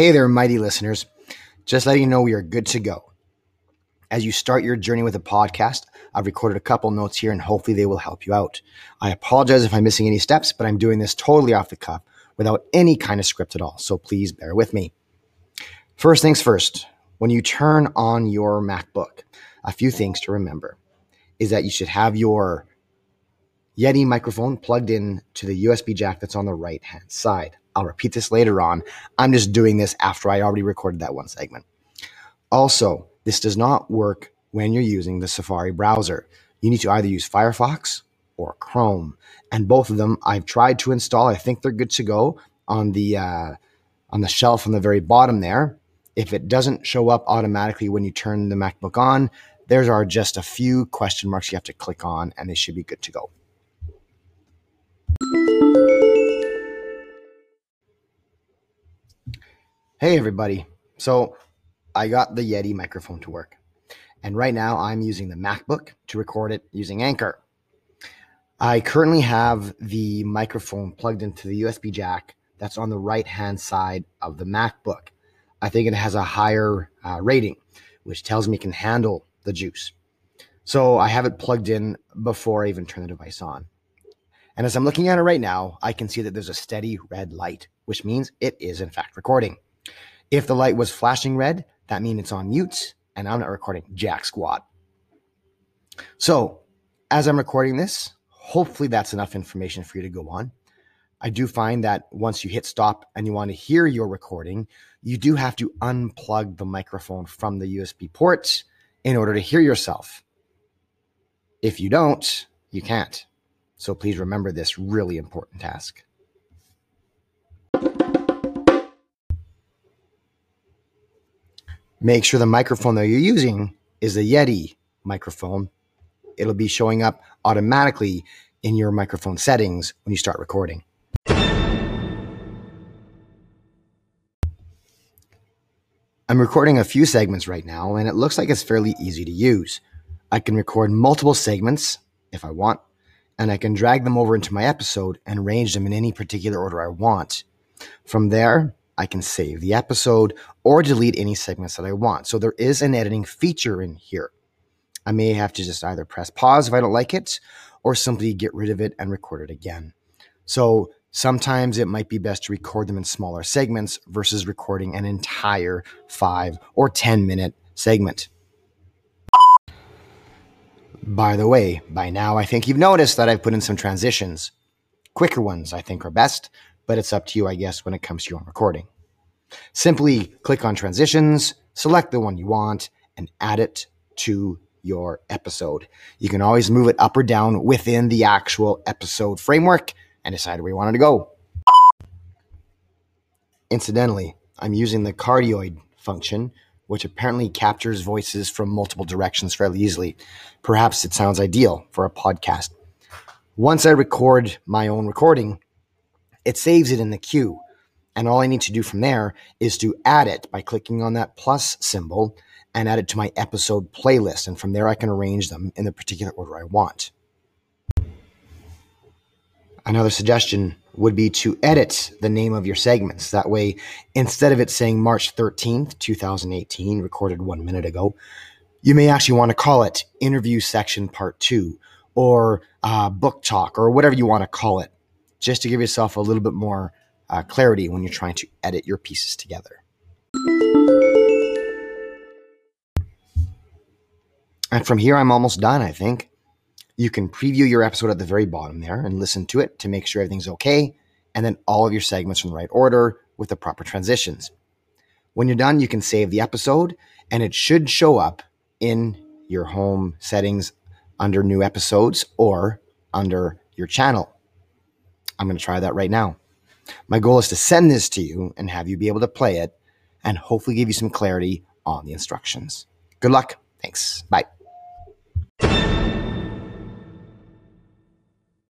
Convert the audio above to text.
Hey there, mighty listeners. Just letting you know we are good to go. As you start your journey with a podcast, I've recorded a couple notes here and hopefully they will help you out. I apologize if I'm missing any steps, but I'm doing this totally off the cuff without any kind of script at all. So please bear with me. First things first, when you turn on your MacBook, a few things to remember is that you should have your Yeti microphone plugged in to the USB jack that's on the right hand side. I'll repeat this later on. I'm just doing this after I already recorded that one segment. Also, this does not work when you're using the Safari browser. You need to either use Firefox or Chrome, and both of them I've tried to install. I think they're good to go on the uh, on the shelf on the very bottom there. If it doesn't show up automatically when you turn the MacBook on, there are just a few question marks you have to click on, and they should be good to go. Hey, everybody. So I got the Yeti microphone to work. And right now I'm using the MacBook to record it using Anchor. I currently have the microphone plugged into the USB jack that's on the right hand side of the MacBook. I think it has a higher uh, rating, which tells me it can handle the juice. So I have it plugged in before I even turn the device on. And as I'm looking at it right now, I can see that there's a steady red light, which means it is in fact recording. If the light was flashing red, that means it's on mute and I'm not recording jack squat. So, as I'm recording this, hopefully that's enough information for you to go on. I do find that once you hit stop and you want to hear your recording, you do have to unplug the microphone from the USB ports in order to hear yourself. If you don't, you can't. So please remember this really important task. Make sure the microphone that you're using is a Yeti microphone. It'll be showing up automatically in your microphone settings when you start recording. I'm recording a few segments right now, and it looks like it's fairly easy to use. I can record multiple segments if I want, and I can drag them over into my episode and arrange them in any particular order I want. From there, I can save the episode or delete any segments that I want. So there is an editing feature in here. I may have to just either press pause if I don't like it or simply get rid of it and record it again. So sometimes it might be best to record them in smaller segments versus recording an entire five or 10 minute segment. By the way, by now I think you've noticed that I've put in some transitions. Quicker ones I think are best, but it's up to you, I guess, when it comes to your own recording. Simply click on transitions, select the one you want, and add it to your episode. You can always move it up or down within the actual episode framework and decide where you want it to go. Incidentally, I'm using the cardioid function, which apparently captures voices from multiple directions fairly easily. Perhaps it sounds ideal for a podcast. Once I record my own recording, it saves it in the queue. And all I need to do from there is to add it by clicking on that plus symbol and add it to my episode playlist. And from there, I can arrange them in the particular order I want. Another suggestion would be to edit the name of your segments. That way, instead of it saying March 13th, 2018, recorded one minute ago, you may actually want to call it Interview Section Part 2 or uh, Book Talk or whatever you want to call it just to give yourself a little bit more uh, clarity when you're trying to edit your pieces together. And from here, I'm almost done, I think. You can preview your episode at the very bottom there and listen to it to make sure everything's okay, and then all of your segments in the right order with the proper transitions. When you're done, you can save the episode, and it should show up in your home settings under new episodes or under your channel. I'm going to try that right now. My goal is to send this to you and have you be able to play it and hopefully give you some clarity on the instructions. Good luck. Thanks. Bye.